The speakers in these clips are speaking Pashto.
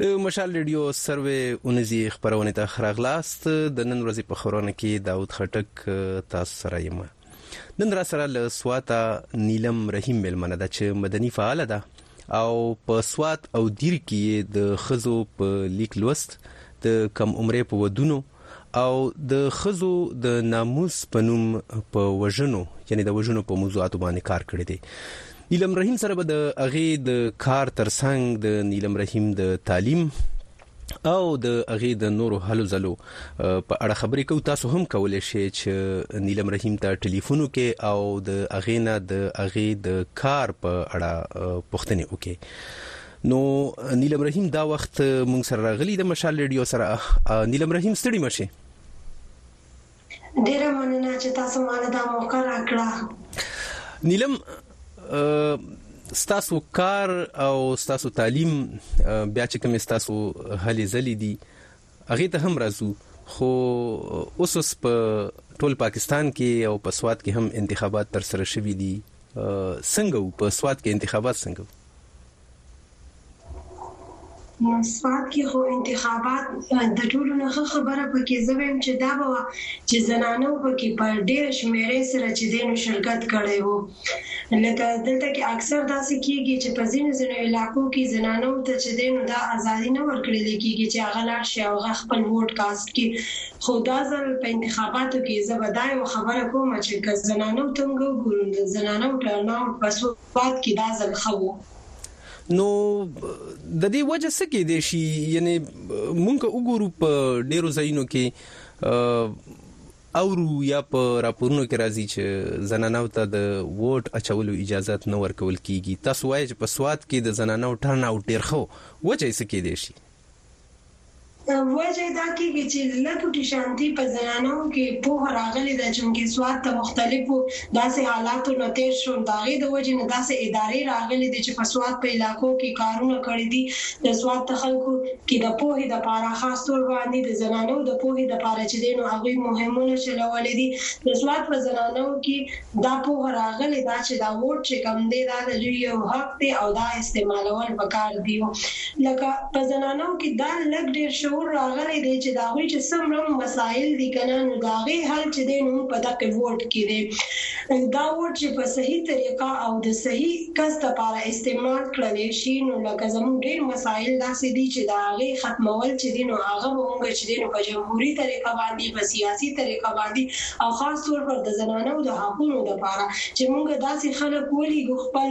د مشال ریډیو سروې اونیزي خبرونه ته خراغلاست د نن ورځې په خبرونه کې داوود خټک تاسو سره یم نن را سره له سواته نیلم رحیم ملمنه ده چې مدني فعال ده او په سواد او دیر کې د خزو په لیک لوست د کم عمره په ودونو او د ښځو د ناموس په نوم په وژنو یعنی د وژنو په موضوعاتو باندې کار کړی دی نیلم رحیم سره به د اغه د کار ترڅنګ د نیلم رحیم د تعلیم او د اغه د نورو هلو زلو په اړه خبرې کو تاسو هم کولای شئ چې نیلم رحیم ته ټلیفون وکړئ او د اغه نه د اغه د کار په اړه پوښتنه وکړئ نو نیلم رحیم دا وخت مونږ سره راغلی د مشال ریډیو سره نیلم رحیم ستړي مشه ډیره مننه چې تاسو مال دا موقع راکړه نیلم ستاسو کار او ستاسو تعلیم بیا چې کوم ستاسو هلې ځلې دي هغې ته هم راځو خو اوس اوس په ټول پاکستان کې او په سواد کې هم انتخابات تر سره شوي دي څنګه وو په سواد کې انتخابات څنګه وو سواد کې خو انتخابات د ټولو نه خبره پکې زویم چې دا به چې زنانو پکې پر ډیر شمیرې سره چې دینو شرکت کړي وو لکه دلته کې اکثر داسې کیږي چې په ځینو ځینو علاقو کې زنانو ته چې دی نو دا ازادي نه ورکړل کیږي چې هغه لاړ شي او هغه خپل ووټ کاسټ کړي خو دا ځل په انتخاباتو کې زه به دا یوه خبره کوم چې که زنانو ته موږ وګورو د زنانو ټرن اوټ په سوات کې دا ځل ښه وو. نو د دې وجه څه کېدای شي یعنی مونږ وګورو په ډیرو ځایونو کې اورو یا په راپورونو کې راځي چې زنانو ته د ووټ اچولو اجازت نه ورکول کیږي، تاسو وایئ چې په سوات کې د زنانو ټرن اوټ ډیر ښه و، وجه یې څه کیدای شي؟ وجه یې دا کیږي چې لږ ټي شانتي په زنانو کې پوهه راغلې ده چونکې سوات د مختلفو داسې حالاتو نه تېر شول، د هغې د وجې نه داسې ادارې راغلې دې چې په سوات په علاقو کې کارونه کړې دي، د سوات د خلکو کې د پوهې د پاره خاص طور باندې د زنانو د پوهې د پاره چې دې نو هغوی مهمونه چلولې دي، د سوات په زنانو کې دا پوهه راغلې دا چې دا ووټ چې کوم دې دا د دوی یو حق دې او دا استعمالول پکار ديو. لکه په زنانو کې دا لږ ډېر شعور راغلی دی چې د هغوی چې څه مړه مسایل دي کنه نو د هغې حل چې دی نو هم په دقې ووټ کې دی دا ووټ چې په صحیح طریقه او د صحیح کس لپاره استعمال کړلی شي نو لکه زموږ ډېر مسایل داسې دي چې د هغې ختمول چې دی نو هغه به موږ چې دی نو په جمهوري طریقه باندې په سیاسي طریقه باندې او خاص طور پر د زنانو د حقونو لپاره چې موږ داسې خلک ولیږو خپل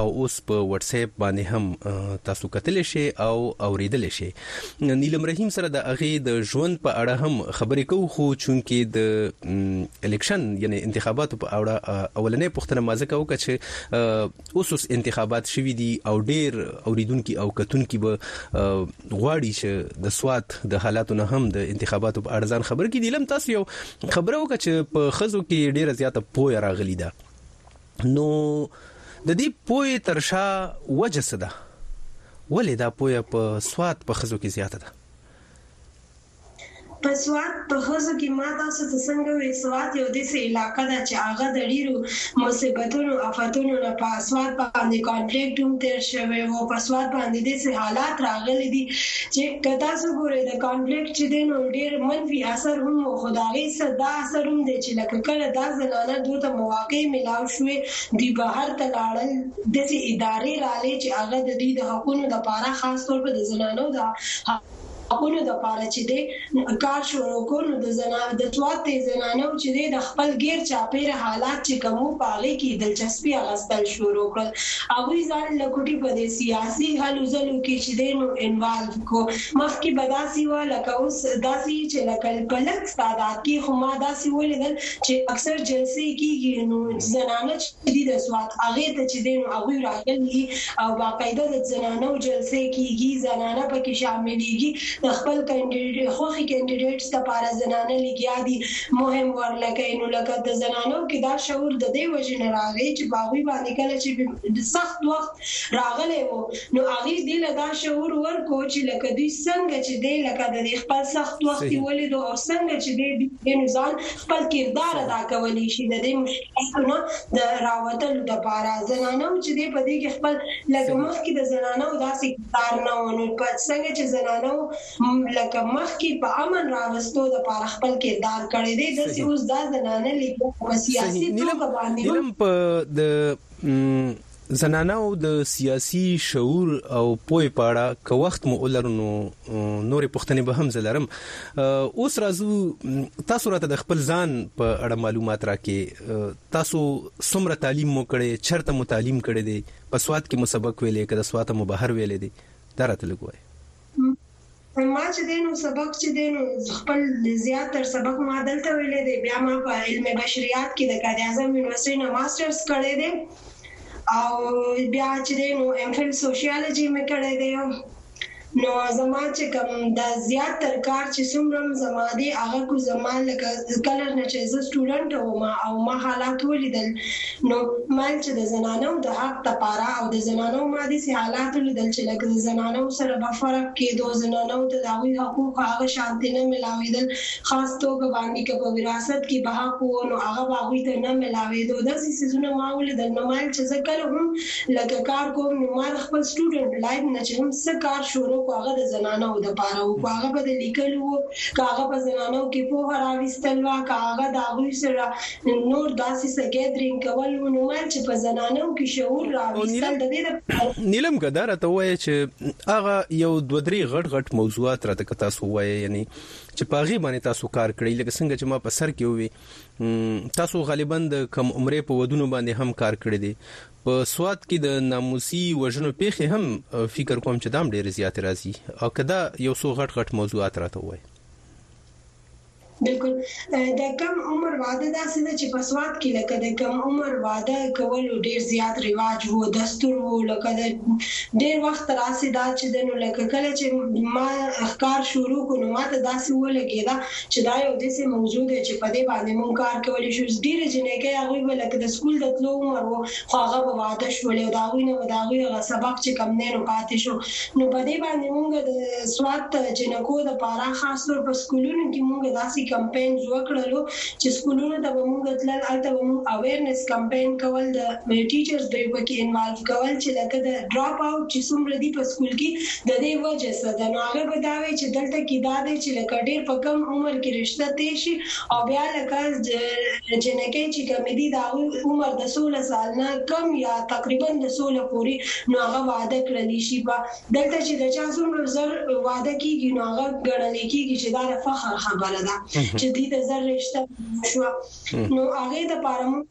او اوس په واټساپ باندې هم تاسو کتلی شئ او اوریدلی شئ نیلم رحیم سره د هغه د ژوند په اړه هم خبرې کوو خو چونکی د الیکشن یعنی انتخاباتو په اړه اولنې پوښتنه ما ځکه وکړه چې اوس اوس انتخابات شوي دي او ډیر اوریدونکو او کتونکو به غواړي چې د سواد د حالاتو نه هم د انتخاباتو په اړه ځان خبر کړي لم تاسو یو خبره وکړه چې په خزو کې ډیره زیاته پوهه راغلي ده نو د دې پوهې تر شا وجه څه ده ولې دا پوهه په سواد په خزو کې زیاته ده په سواد په خزو کې ما تاسو ته څنګه وی سواد یو داسې علاقه ده چې هغه د ډیرو مصیبتونو افتونو نه په سواد باندې کانفلیکټ هم تیر شوی او په سواد باندې داسې حالات راغلي دي چې که تاسو ګورئ د کانفلیکټ چې دی نو ډیر منفي اثر هم خو د هغې څه دا سر هم دی چې لکه کله دا زنانه دوی ته مواقع ملاو شوې دوی بهر ته لاړل داسې ادارې راغلې چې هغه د دوی د حقونو د پاره خاص طور په د زنانو د حقونو د پاره چې دی کار شروع کړ نو د زنانو د سوات د زنانو چې دی د خپل غیر چاپیر حالات چې کوم په هغه کې دلچسپي اغستل شروع کړ هغوی ځان لکوټي په دې سیاسي هلو ځلو کې چې دی نو انوالو کو مخکې بداسي و لکه اوس داسي چې لکه په لک ستا دا کې خو ما داسې ولیدل چې اکثر جلسې کیږي نو زنانه چې دي د سوات هغه ته چې دي نو هغه راغلي او باقاعده د زنانو جلسې کیږي زنانه پکې شاملېږي د خپل کاندیدټ خوخي کاندیدټس لپاره زنانه لګیا دي مهم ورلکه نو لکه د زنانو کې دا شعور د دې وجې نه راغی چې باغوي باندې کله چې سخت وخت راغلی وو نو هغوی دې له دا شعور ورکو چې لکه دوی څنګه چې دی لکه د دې خپل سخت وخت یې ولیدو او څنګه چې دی دوی دې نو ځان خپل کردار ادا کولی شي د دې مشکلاتو نه د راوتلو د پاره زنانه وو چې دی په دې کې خپل لکه مخکې د زنانه وو داسې کردار نه وو نو په څنګه چې زنانه وو لکه مخکې په امن راوستو د پاره خپل کردار کړی دی داسې اوس دا زنانه لیکو په سیاسي توګه باندې هم زناناو د سیاسي شعور او پوهې په اړه که وخت مو ولرو نو نورې پوښتنې به هم زه لرم. اوس راځو تاسو راته د خپل ځان په اړه معلومات راکې. تاسو څومره تعلیم مو کړی، چرته مو تعلیم کړی دی، په سوات کې مو سبق ویلی که د سواته مو بهر ویلی دی؟ دا راته لږ ووایه. ما چې دی نو سبق چې دی نو خپل زیات تر سبق ما دلته ویلې دی بیا ما په علم بشریات کې د قائد اعظم یونیورسيټي نه ماسترز کړی دی او بیا چې دی نو ایم فل سوشیالوجي مې کړی دی نو زما چې کوم د زیات تر کار چې څومره زما دی هغه کو زما لکه کلر نه چې زه سټوډنټ وم او ما حالات ولیدل نو مل چې د زنانو د حق د پاره او د زنانو ما داسې حالات ولیدل چې لکه د زنانو سره به فرق کیدو، زنانو ته د هغوی حقوق هغه شانتې نه ملاویدل، خاص توګه باندې که په وراثت کې به حق وو نو هغه به هغوی ته نه ملاویدو، داسې څیزونه ما ولیدل، نو مل چې زه کله هم لکه کار کوم نو ما د خپل سټوډنټ لایف نه چې هم څه کار شروع کو هغه د زنانو د پاره وو، که هغه به د لیکلو وو، که هغه به زنانو کې پوهه راویستل وه، که هغه د هغوی سره. نور داسې څه ګیدرینګ کول ونومل چې په زنانو کې شعور راویستل د دې لپاره نیلم که دا راته وایې چې هغه یو دوه درې غټ غټ موضوعات راته که تاسو وایې یعنی چې په هغې باندې تاسو کار کړی لکه څنګه چې ما په سر کې ووي تاسو غالبا د کم عمرې په ودونو باندې هم کار کړی دی په سواد کې د ناموسي وژنو پیښې هم فکر کوم چې دام ډېر زیات راځي او کدا یو څو غټ غټ موضوعات راته وای بلکل د کم عمر واده داسې ده چې په سوات کې لکه د کم عمر واده کولو ډیر زیات رواج وو دستور وو لکه د ډیر وخت راهسې دا چې ده نو لکه کله چې ما ښکار شروع کړو نو ماته داسې ولګیده چې دا یو داسې موضوع ده چې پدې باندې مونږ کار کولی شو ډیرې جینکۍ هغوی به لکه د سکول د تلو عمر وو خو هغه به واده شولې او د هغوی نه به د هغوی هغه سبق چې کوم دی نو پاتې شو نو په دې باندې مونږ د سوات د جینکو د پاره خاص طور په سکولونو کې مونږ داسې کمپینز وکړلو چې سکولونو ته به مونږ تلل هلته به مونږ اویرنس کمپین کول د ټیچرز به یې په کې انوالو کول چې لکه د ډراپ آوټ چې څومره دي په سکول کې د دې وجه څه ده نو هغه به دا وې چې دلته کې دا دی چې لکه ډیر په کم عمر کې رشته تیر شي او بیا لکه جینکۍ چې کومې دي د هغوی عمر د سوله سال نه کم یا تقریبا د سوله پورې نو هغه واده کړلی شي په دلته چې د چا څومره زر واده کیږي نو هغه ګڼلی کیږي چې دا د فخر خبره ده چې دوی ته زر رشته شو نو هغه د پاره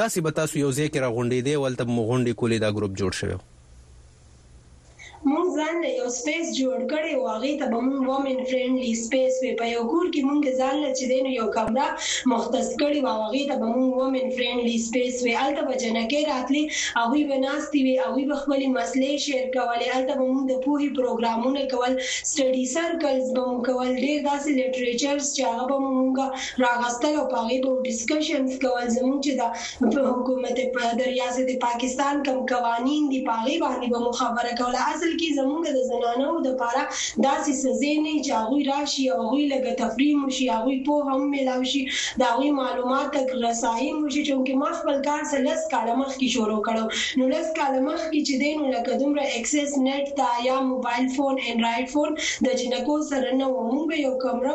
داسې به تاسو یو ځای کې را غونډیدی او هلته به مو غونډې کولی دا ګروپ جوړ شوی و. مونږ ځان له یو سپیس جوړ کړی و هغې ته به مونږ وومین فرینډلی سپیس وی په یو کور کې مونږ ځان له چې دی نو یو کمره مختص کړی وه او هغې ته به مونږ وومین فرینډلی سپیس وی هلته به جنکی راتلی هغوی به ناستی وی هغوی به خپلی مسلی شیر کولی هلته به مونږ د پوهی پروګرامونه کول سټډی سرکلز به مو کول ډیر داسې لیټریچرز چې هغه به مو مونږ راغستل او په هغې به ډیسکشنز کول زموږ چې دا حکومت د ریاست پاکستان کوم قوانین دي په هغې باندې به مو خبره کوله اصل کې زموږ د زنانو د پاره داسې څه ځای نه وي چې هغوی راشي او هغوی لږه تفریح مو شي هغوی پوهه هم میلاو شي د هغوی معلومات تک رساهي مو شي چونکې ما خپل کار څه لس کاله مخکې شروع کړو نو لس کاله مخکې چې دی نو لکه دومره اکسیس نیټ ته یا موبایل فون انډرایډ فون د جینکو سره نه وو موږ به یو کمره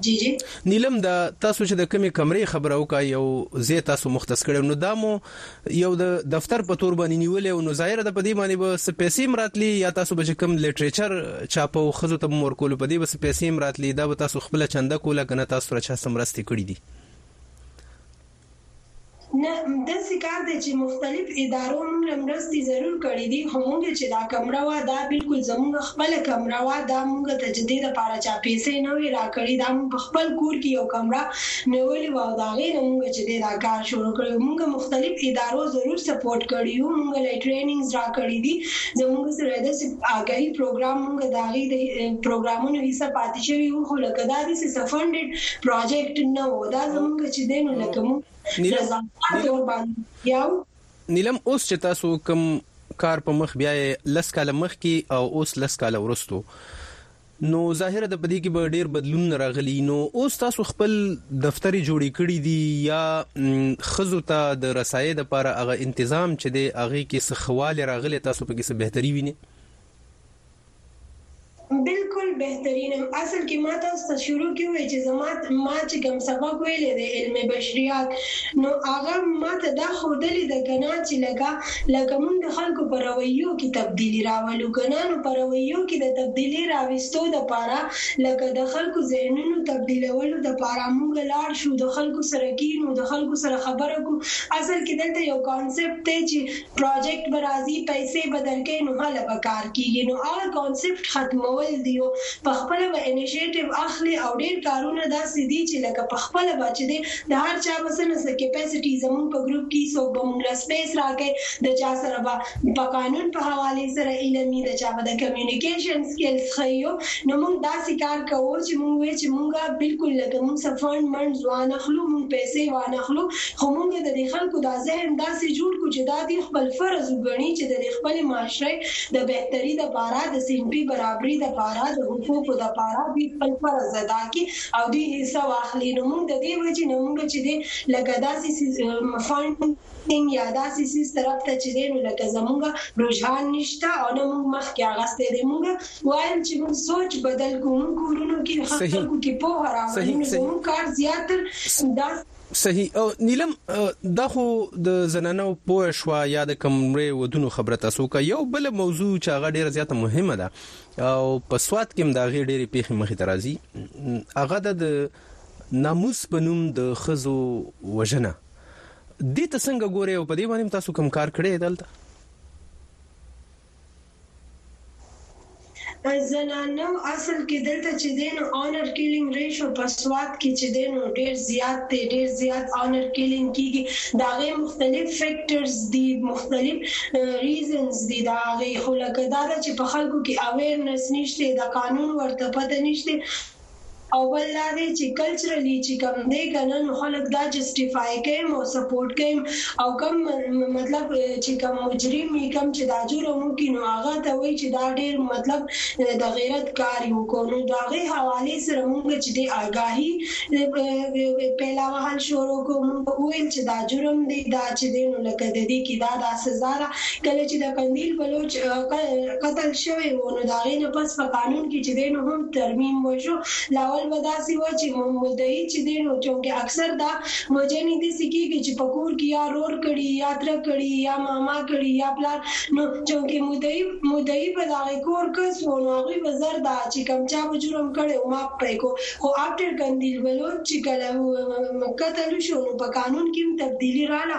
جی جی نیلم دا تاسو چې د کمی کمرې خبره وکا یو زی تاسو مختص کړو نو دامو یو د دفتر په تور باندې نیولې او نو ظاهر د پدی باندې به سپېسې مراتلی یا تاسو به کوم لټریچر چاپو خزو ته مور کول په دې به سپېسې مراتلی دا به تاسو خپل چنده کوله کنه تاسو را چا سمرستې کړې دي نه داسې کار دی چې مختلف ادارو موږ له مرستې ضرور کړې دي خو موږ چې دا کمره وه دا بلکل زموږ خپله کمره وه دا موږ ته چې دې لپاره چا پېسې نه وې راکړې دا موږ په خپل کور کې یو کمره نیولې وه او د هغې نه موږ چې دی دا کار شروع کړی وو موږ مختلف ادارو ضرور سپورټ کړي یو موږ له ټریننګز راکړي دي زموږ سره داسې اګهي پروګرام موږ د هغې د پروګرامونو حصه پاتې شوي یو خو لکه دا داسې څه فنډډ پروجیکټ نه و دا زمونږ چې دی نو لکه مونږ رضاکار تور باندې یاو. نیلم اوس چې تاسو کوم کار په مخ بیایې لس کاله مخکې او اوس لس کاله وروسته نو ظاهره ده په دې کې به ډیر بدلون راغلی نو اوس تاسو خپل دفتر جوړې کړی دی یا خزو ته د رسایې د پاره هغه تنظیم چې دی هغه کې سخواله راغلی تاسو په کې څه بهتري ویني بلکل بهترین یم اصل کی ما تاسو ته شروع کی وویل چی زما ما چی کوم سبق ویلی دی علم بشریات نو هغه ما ته دا ښودلی ده کنه چی لکه لکه مونږ د خلکو په رویو کی تبدیلی راولو کنه نو په رویو کی د تبدیلی راوستو د پاره لکه د خلکو ذهنونو تبدیلولو د پاره مونږ لاړ شو د خلکو سره کینو د خلکو سره خبره کو اصل کی دلته یو کانسپت دی چی پروجیکټ به راځی پیسی به درکی نو هله به کار کیږی نو هغه کانسیپټ ختمول دی او پخپله به انیشیټیو اخلی او ډیر کارونه داسی دی چی لکه پخپله به چی دی د هر چا به څه نه څه کیپسیټی زمونږ په ګروپ کی څوک به مونږ له سپیس راکی د چا سره به په قانون په حوالی سره علم یی د چا به د کمیونیکیشن سکیلز ښه یی نو مونږ داسی کار کوو چی مونږ وی چی مونږ بلکل لکه مونږ څه فنډ منډ ځوانخلو مونږ پیسی وانخلو خو مونږ د دې خلکو دا ذهن داسې جوړ کړو چې دا دوی خپل فرض وګڼي چې د دې خپلې معاشرې د بهتري د پاره د صنفي برابري د پاره د حقوقو د پاره دوی خپل فرض ادا کړي او دوی حصه واخلي نو مونږ د دې وجې نه مونږ چې دی لکه داسې فنډ ټینګ یا داسې سیس طرف ته چې دی نو لکه زموږ رجحان نشته او نه موږ مخکې اغستی دی موږ وایم چې موږ سوچ بدل کوو موږ کورونو کې خلکو کې پوهه راوړو زموږ کار زیاتر دا صحیح او نیلم دا خو د زنانو پوه شو یا د کمرې ودونو خبره تاسو کا یو بل موضوع چې هغه ډیره زیاته مهمه ده او په سواد کې دا غي ډیره پیخي مخې ترازی هغه د ناموس په نوم د خزو وژنه دې ته څنګه ګوري او په دې باندې تاسو کوم کار کړی دلته زنانو اصل کې دلته چې دی نو اونر کیلینګ ریشو په سوات کې چې دی نو ډیر زیات دی ډیر زیات اونر کیلینګ کیږي دا غي مختلف فیکټرز دي مختلف ریزنز دي دا غي خو لکه دا چې په خلکو کې اویرنس نشته دا قانون ورته پته نشته او بل دا دی چی کلچرلی چی کوم دی کنه نو خلک دا جسټیفای کیم او سپورټ کیم او کوم مطلب چی کوم مجرم یی کوم چی دا جرم وکی نو هغه ته وایی چی دا ډیر مطلب د غیرت کار یی وکړو نو د هغی حوالی سره مونږ چی دی آګاهی پیلاوهل شروع کړو مونږ وویل چی دا جرم دی دا چی دی نو لکه ددی کی دا دا سزا ده کله چی د قندیل بلوچ قتل شوی وو نو د هغی نه پس په قانون کی چی دی نو هم ترمیم وشو لاول به داسی وه چی مدعی چی دی نو چونکه اکثر دا وژنی دسی کیږی چی په کور کی یا رور کړی یا تره کړی یا ماما کړی یا پلار نو چونکه مدعی مدعی به دهغی کور کس وو نو هغوی به زر دا چی کوم چا به جرم کړی وو معاف پری کو خو افټر قندیل بلوچ چی کله قتل وشو نو په قانون کی هم تبدیلی راله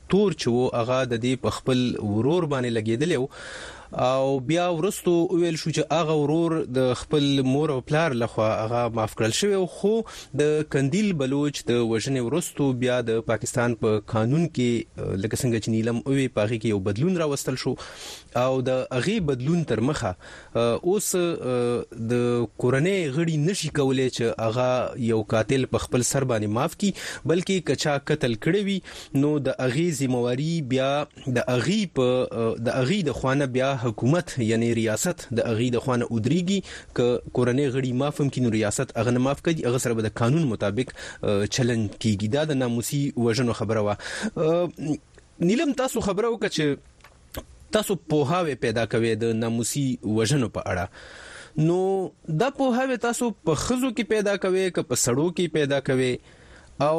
تور چې وو هغه د دې په خپل ورور باندې لګېدلی و او بیا ورستو ویل شو چې هغه ورور د خپل مور او پلار لخوا هغه معاف کړل شوی خو د کندیل بلوچ د وژنې ورستو بیا د پاکستان په پا قانون کې لکه څنګه چې نیلم اوې پاغي کې یو بدلون راوستل شو او د اغه بدلون تر مخه اوس د کورنۍ غړي نشي کولای چې هغه یو قاتل په خپل سر باندې معاف کی بلکې کچا قتل کړی وي نو د اغي ذمہواری بیا د اغي په د اغي د خوانه بیا حکومت یعنی ریاست د اغي د خوانه ودریږي ک کورنۍ غړي معافم کینو ریاست هغه نه معاف کوي هغه سره به د قانون مطابق چلن کیږي دا د ناموسي وژنو خبره وا نیلم تاسو خبره وکړه چې تاسو پوهاوی پیدا کوی د ناموسی وژنو په اړه نو دا پوهاوی تاسو په خزو کې پیدا کوی که په سړو کې پیدا کوی او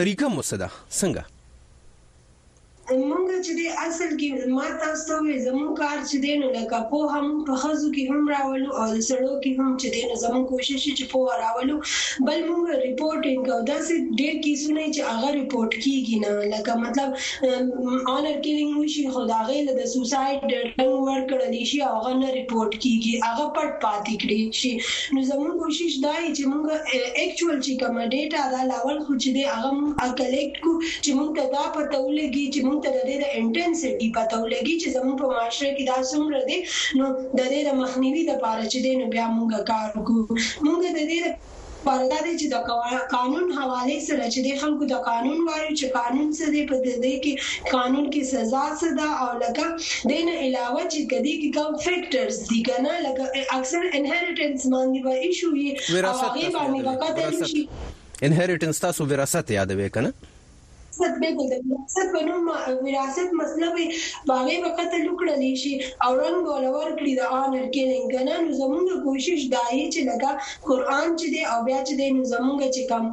طریقه مو څه ده څنګه مونږ چې دی اصل کې ما تاسو ته وې زموږ کار چې دی نو لکه پوهه مونږ په ښځو کې هم راولو او د سړو کې هم چې دی نو زموږ کوشش چې پوهه راولو بل مونږ رپورټینګ او داسې ډېر کیسونه چې هغه رپورټ کیږي نه لکه مطلب آنر کیلینګ وشي خو د هغه له د سوساید ډیډلاین ورکړل شي او هغه نه ریپورټ کیږي هغه پټ پاتې کړي شي نو زموږ کوشش دا یې چې موږ اکچوال چې کومه ډیټا ده لاول خو چې دی هغه موږ کلیکټ کو چې موږ ته دا پته ولګي چې موږ ته د دې د انټنسټي پته ولګي چې زموږ په معاشره کې دا څومره دی نو د دې د مخنیوي لپاره چې دی نو بیا موږ کار وکړو موږ د دې پرده ده چې د قانون حوالې سره چې دې خلکو ته قانون وايو چې قانون څه دې په دې کې قانون کې سزا څه ده او لکه دې نه علاوه چې که دې کې کوم فکټرز دي که نه لکه اکثر انهرټنس باندې به ایشو وي او هغې باندې به قتل شي. انهرټنس تاسو وراثت یادوې که نه؟ ریاست بلکل د وراثت په نوم وراثت مسله وي په هغې به قتل وکړل شي او رنګ به ولا ورکړي د آنر کیلنګ که نه نو زمونږ کوشش دا یي چې لکه قرآن چې دی او بیا چې دی نو زمونږ چې کوم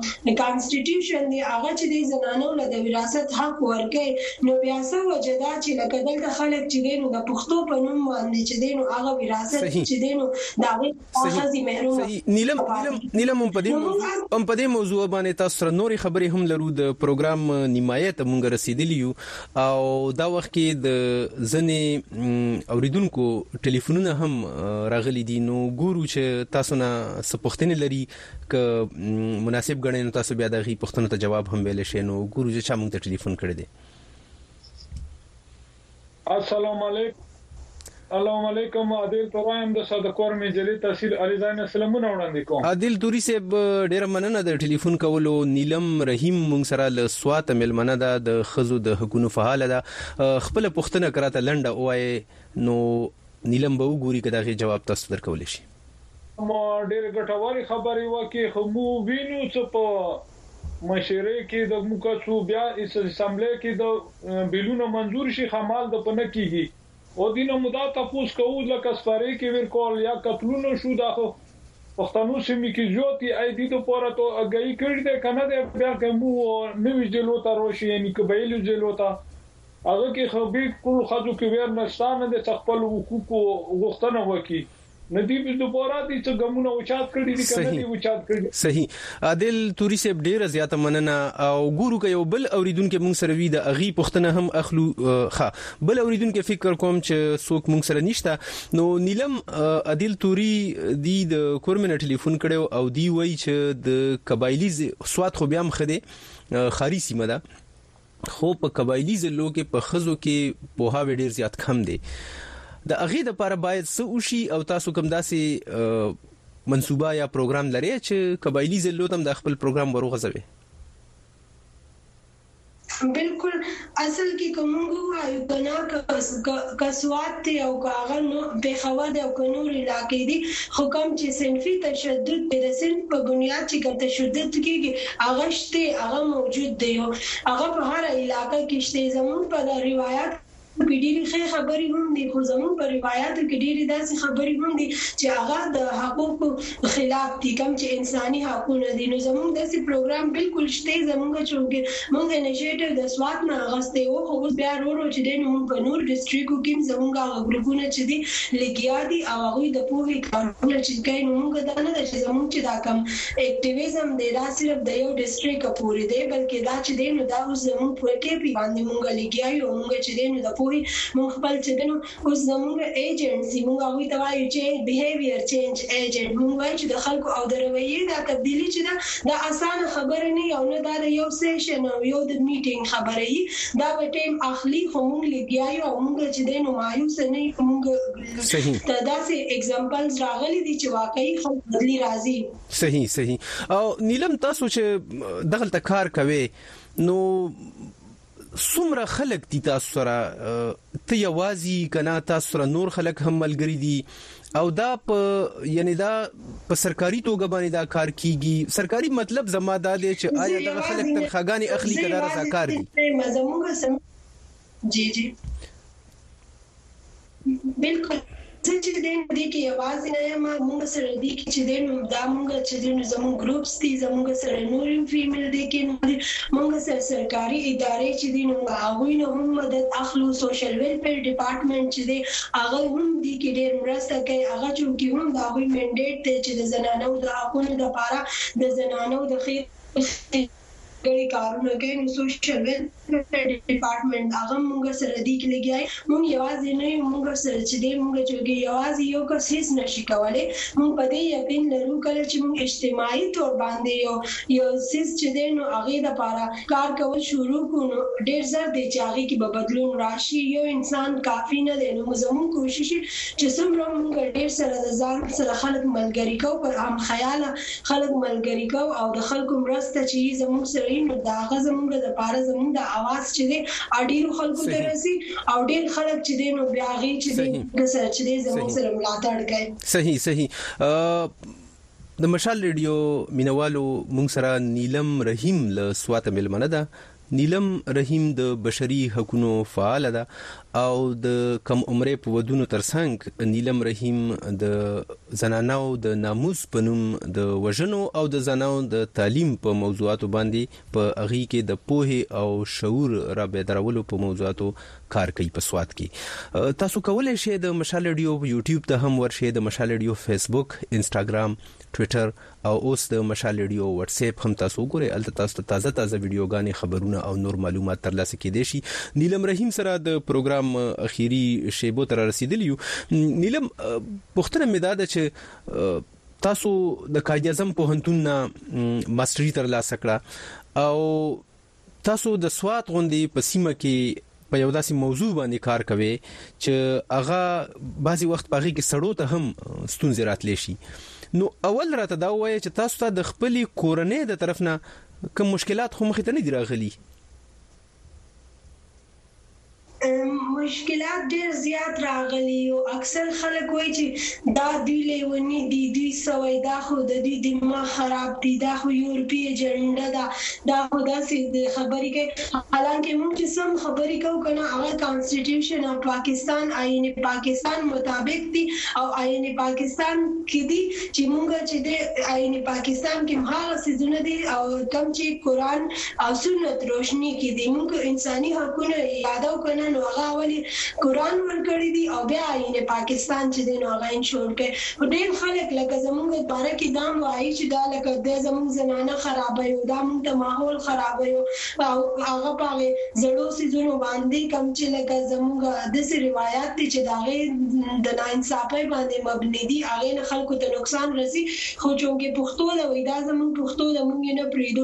کانسټیټیوشن دی هغه چې دی زنانو له د وراثت حق ورکړي نو بیا څه وجه ده چې لکه دلته خلک چې دی نو د پښتو په نوم باندې چې دی نو هغه وراثت چې دی نو د هغې صحیح نیلم نیلم هم په دې موضوع هم په دې موضوع باندې تاسو سره نورې خبرې هم لرو د پروګرام نیمایه ته مونږ رسیدلی یو او دا وخت کې د ځنې اوریدونکو ټلیفونونه هم راغلي دي نو ګورو چې تاسو نه سپوښتنې لري ک مناسب غنئ نو تاسو بیا دغه پوښتنو ته جواب هم ویل شئ نو ګورو چې چا مونږ ته ټلیفون کړی دی اسلام علیکم اللهم علیکم عادل تورا یم د ساده کور می جلی تحصیل علی زاین سلامونه وړاندې کوم عادل توري صاحب ډیره مننه د ټلیفون کولو نیلم رحیم مونږ سره له سوات ملمنه ده د خزو د حقونو فعال ده خپل پښتنه کراته لنډه وای نو نیلم به وګوري کدا غي جواب تاسو درکول شي ما ډېرې ګټورې خبرې وکړې خو موږ وینو چې په مشرۍ کې د موږ هڅو بیا اسمبلۍ کې د بلونه منظور شي همالته په نه کېږي او دې نه موږ دا تپوس کوو لکه سپرې کې ویر کول یا قتلونه شو دا خو پښتنو سیمې کې زیات دي ایا دې دپاره تو اګاهي کړې ده که نه ده بیا که موږ نوي ضلعو ته راشي یعنې قبایلو ضلعو ته هغه کې خو بلکل ښځو کې ویر نشته نه ده چې خپل حقوقو غوښتنه وکړي. نه دی به دوباره دی څه ګمونه اوچات کړی دی کنه دی اوچات کړی صحیح عادل توري صاحب ډیره زیاته مننه او ګورو که یو بل اوریدونکو موږ سره وی د اغي پښتنه هم اخلو ښه بل اوریدونکو فکر کوم چې څوک موږ سره نشته نو نیلم عادل توري دی د کورمنه ټلیفون کړو او دی وای چې د قبایلی سواد خو بیا هم خده خاري سیمه ده خو په قبايلي ضلعو کې په ښځو کې پوهاوی ډېر زيات کم دی. د هغې لپاره بايد څه وشي او تاسو کوم داسې منصوبه يا پروګرام لرئ چې قبايلي ضلعو ته هم دا خپل پروګرام وروغځوي؟ بالکل اصل کې که موږ ووایو که نه که سوات دی او که هغه نو پېښور دی او که نور علاقې دي خو کوم چې صنفي تشدد دی د صنف په بنیاد چې کوم تشدد کېږي هغه شته هغه موجود دی او هغه په هره علاقه کې شته زموږ په روایاتو کې ډیرې ښې خبرې هم دي خو زموږ په روایاتو کې ډیرې داسې خبرې هم دي چې هغه د حقوقو خلاف دي کوم چې انساني حقونه دي نو زموږ داسې پروګرام بالکل شته زموږ چونکه موږ انیشیټیو د سوات نه اغستی و خو اوس بیا رو رو چې دی نو موږ په نور ډسټریکو کې زموږ هغه ګروپونه چې دي لګیا دي او هغوی د پوهې کارونه چې کوي نو موږ دا نه ده چې زموږ چې دا کوم اکټیویزم دی دا صرف د یو ډیسټریکه پوری دی بلکه دا چی دی نو دا اوس زمونږ پوه ټیپی باندی مونږ لګیا یو او مونږ چی دی نو د پوهی مونږ خپل چی دی نو اوس زمونږ ایجنټس دی مونږ هغوی ته وایو چی بیهیویر چینج ایجنټ مونږ وایو چی د خلکو او د رویی دا تبدیلی چی ده دا اسانه خبره نه یی او نه دا د یو سیشن او یو د میټینګ خبره یی دا به ټیم اخلی خو مونږ لګیا یو او مونږ چی دی نو مایوسه نه یو مونږ صحیح ته داسې اګزامپلز راغلي دي چې واقعي خو بدلی راځي صحیح صحیح او نیلم تاسو چې دغه ته کار کوي نو څومره خلک دي تاسو سره ته یوازي کنا تاسو سره نور خلک هم ملګری دي او دا په یعنی دا په سرکاري توګه باندې دا کار کیږي سرکاري مطلب زما دا دی چې آیا دا خلک تنخواګانی اخلي کله رضاکار دي جی جی بالکل زه چې دې دې کې یوازې نه یم موږ سره دې کې چې دې نو دا موږ چې دې نو زموږ ګروپس دي زموږ سره نور فیمیل دې کې نو موږ سره سرکاري ادارې چې دې نو هغه نه هم مدد اخلو سوشل ویلفیر ډپارټمنټ چې دې هغه هم دې کې ډېر مرسته کوي هغه چې کې هم دا وی منډیټ دی چې د زنانو د حقوقو لپاره د زنانو د خیر کړي کارونه کوي نو سوشل ويلفير ډيپارټمنټ هغه هم موږ سره دي کي لګيا دي موږ يوازي نه يو موږ سره چي دي موږ چونکي يوازي يو کس هيڅ نه شي کولي موږ په دي يقين لرو کله چي موږ اجتماعي طور باندي يو يو څيز چي دي نو هغي د پاره کار کول شروع کړو نو ډير زر دي چي هغي کي به بدلون راشي يو انسان کافي نه دي نو زموږ کوشش چي څومره موږ ډير سره د ځان سره خلک ملګري کوو پر هم خياله خلک ملګري کوو او د خلکو مرسته چي زموږ سره وي نو د هغه زموږ د پاره زموږ د اواز چي دی هغه ډيرو خلکو ته رسي او ډير خلک چي دی نو بيا هغه چي دی د سره چي دی زموږ سره ملاتړ کوي. صحيح صحيح د مشال ريډيو مينوالو موږ سره نيلم رحيم له سواته ميلمنه ده. نیلم رحیم د بشري حقونو فعاله ده او د کم عمرۍ په ودونو ترڅنګ نیلم رحیم د زنانو د ناموس په نوم د وژنو او د زنانو د تعلیم په موضوعاتو باندې په اغي کې د پوهې او شعور را بیدارولو په موضوعاتو کار کوي په سواد کې تاسو کولای شئ د مشال ډیو یوټیوب ته هم ورشئ د مشال ډیو فیسبوک انستګرام ټویټر او اوس د مشال ريډيو واټساپ هم تاسو وګورئ هلته تاسو ته تازه تازه ويډيوګانې خبرونه او نور معلومات ترلاسه کيدای شي نيلم رحيم سره د پروګرام اخيري شيبو ته رارسيدلي يو نيلم پوښتنه مې دا ده چې تاسو د قائد اعظم پوهنتون نه ماستري ترلاسه کړه او تاسو د سوات غوندې په سیمه کې په یو داسې موضوع باندې کار کوي چې هغه بعضی وخت پاغي کې سړو ته هم ستونزې راتلی شي نو اول راته دا وایي چې تاسو ته د خپل کورنۍ د طرف نه کوم مشکلات خو مخ ته نه دی راغلي مشکلات ډیر زیات راغلی او اکثر خلک وایی چی دا دوی لیونی دی دوی څه وایی دا خو ددوی دماغ خراب دی دا خو یورپی ایجنډه ده دا خو داسی خبری کوی حالانکه موږ چی څه هم خبری کوو کنه هغه کانسټیټوشن اف پاکستان آئین پاکستان مطابق دی او آئین پاکستان کی دی چی موږ چی دی آئین پاکستان کی هم هغه څیزونه دی او کوم چی قرآن او سنت روشنی کی دی مونږ که انسانی حقونه یادو کنه نو هغه اول یی قران ورکړی دی او بیا آیین پاکستان چی دی نو هغه انشور کړی خو ډیر خلک لکه زمونږ باره کی دام وایی چی دا لکه دا زمونږ زنانه خرابوی او دا مونږ ته ماحول خرابوی او هغه په هغه زړو څیزونو باندی کوم چی لکه زمونږ داسی روایات دی چی د هغه د نا انصافی باندی مبنی دی هغه نه خلکو ته نقصان رسی خو چونکی پښتو ده وایی دا زمونږ پښتو ده مونږ یی نه پریږدو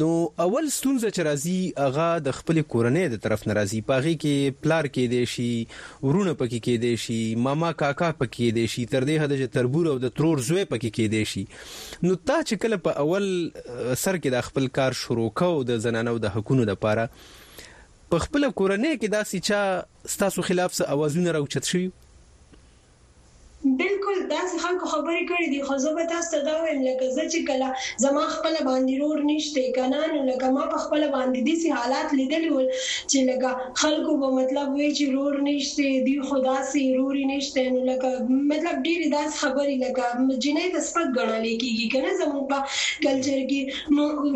نو اول ستونزه چې راځي هغه د خپلې کورنۍ د طرف نه راځي په هغې کې پلار کېدای شي وروڼه پکې کېدای شي ماما کاکا پکې کېدای شي تر دې حده چې تربور او د ترور زوی پکې کېدای شي نو تا چې کله په اول سر کې دا خپل کار شروع کوو د زنانو د حقونو لپاره په خپل کورنۍ کې داسې چا ستاسو خلاف څه اوازونه راوچت شوي بلکل داسی خلکو خبری کړی دی خو زه به تاسو ته دا ویم لکه زه چی کله زما خپله باندی رور نشته کنه نو لکه ما په خپله باندی دسی حالات لیدلی ول چی لکه خلکو به مطلب وی چی رور نشته دی خو داسی روری نشته نو لکه مطلب ډیری داسی خبری لکه جینۍ ته سپک ګڼلی کیږی کنه زموږ په کلچر کی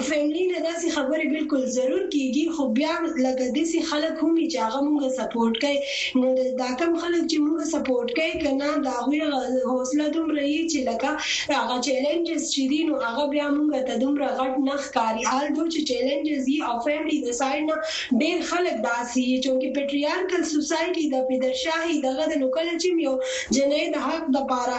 فیملی نه داسی خبری بلکل ضرور کیږی خو بیا لکه دسی خلک هم وی چی هغه مونږ سپورټ کوی نو داکم خلک چی مونږ سپورټ کوی کنه دهغوی حوصله دومره یی چی لکه هغه چیلنجز چی دی نو هغه بیا مونږ ته دومره غټ نه ښکاری آلدو چی چیلنجز یی او فیملی د سایډ نه ډیر خلک داسی یی چونکی پیټریارکل سوسایټی ده پیدرشاهی دغه ده نو کله چی هم یو جنی د حق دپاره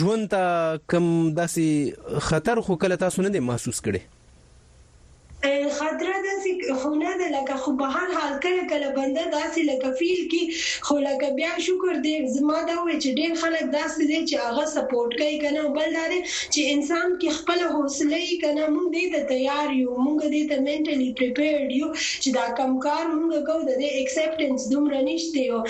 ژوند ته کوم داسې خطر خو کله تاسو نه دی محسوس کړی؟ خطره داسې خو نه ده لکه خو په هر حال کله کله بنده داسې لکه فیل کړي خو لکه بیا شکر دی ما دا وویل چې ډیر خلک داسې دی چې هغه سپورټ کوي کنه او بل دا دی چې انسان کې خپله حوصله یي کنه مونږ دې ته تیار یو مونږ دې ته مینټلي پریپیرډ یو چې دا کوم کار مونږ کوو ددې ایکسیپټنس دومره نشته او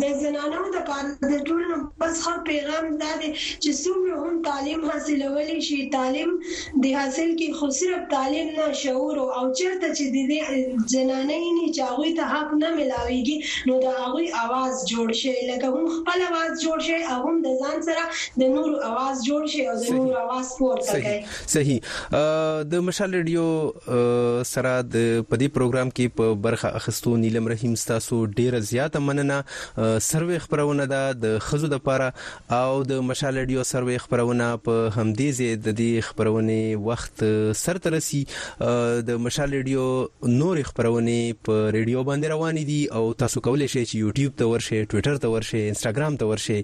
د زنانو د پاره د ټول نه بس ښه پیغام دا دی چې څومره هم تعلیم حاصلولی شي تعلیم د حاصل کې خو صرف تعلیم نه شعور او چرته چې د دې زنانې نه چې هغوی ته حق نه ملاويږي نو د هغوی اواز جوړ شي لکه هم خپل اواز جوړ شي او هم د ځان سره د نور اواز جوړ شي او د نور اواز پورته کړي صحیح د مشال ریډیو سره د پدی پروګرام کې په برخه اخستو نیلم رحیم تاسو ډیر زیات مننه سروي خبرونه ده د خزو د پاره او د مشال ریډیو سروي خبرونه په همدې زید د دې خبرونه وخت سر ترسي د مشال ریډیو نور خبرونه په ریډیو باندې روان دي او تاسو کولای شئ چې یوټیوب ته ورشئ ټوئیټر ته ورشئ انستګرام ته ورشئ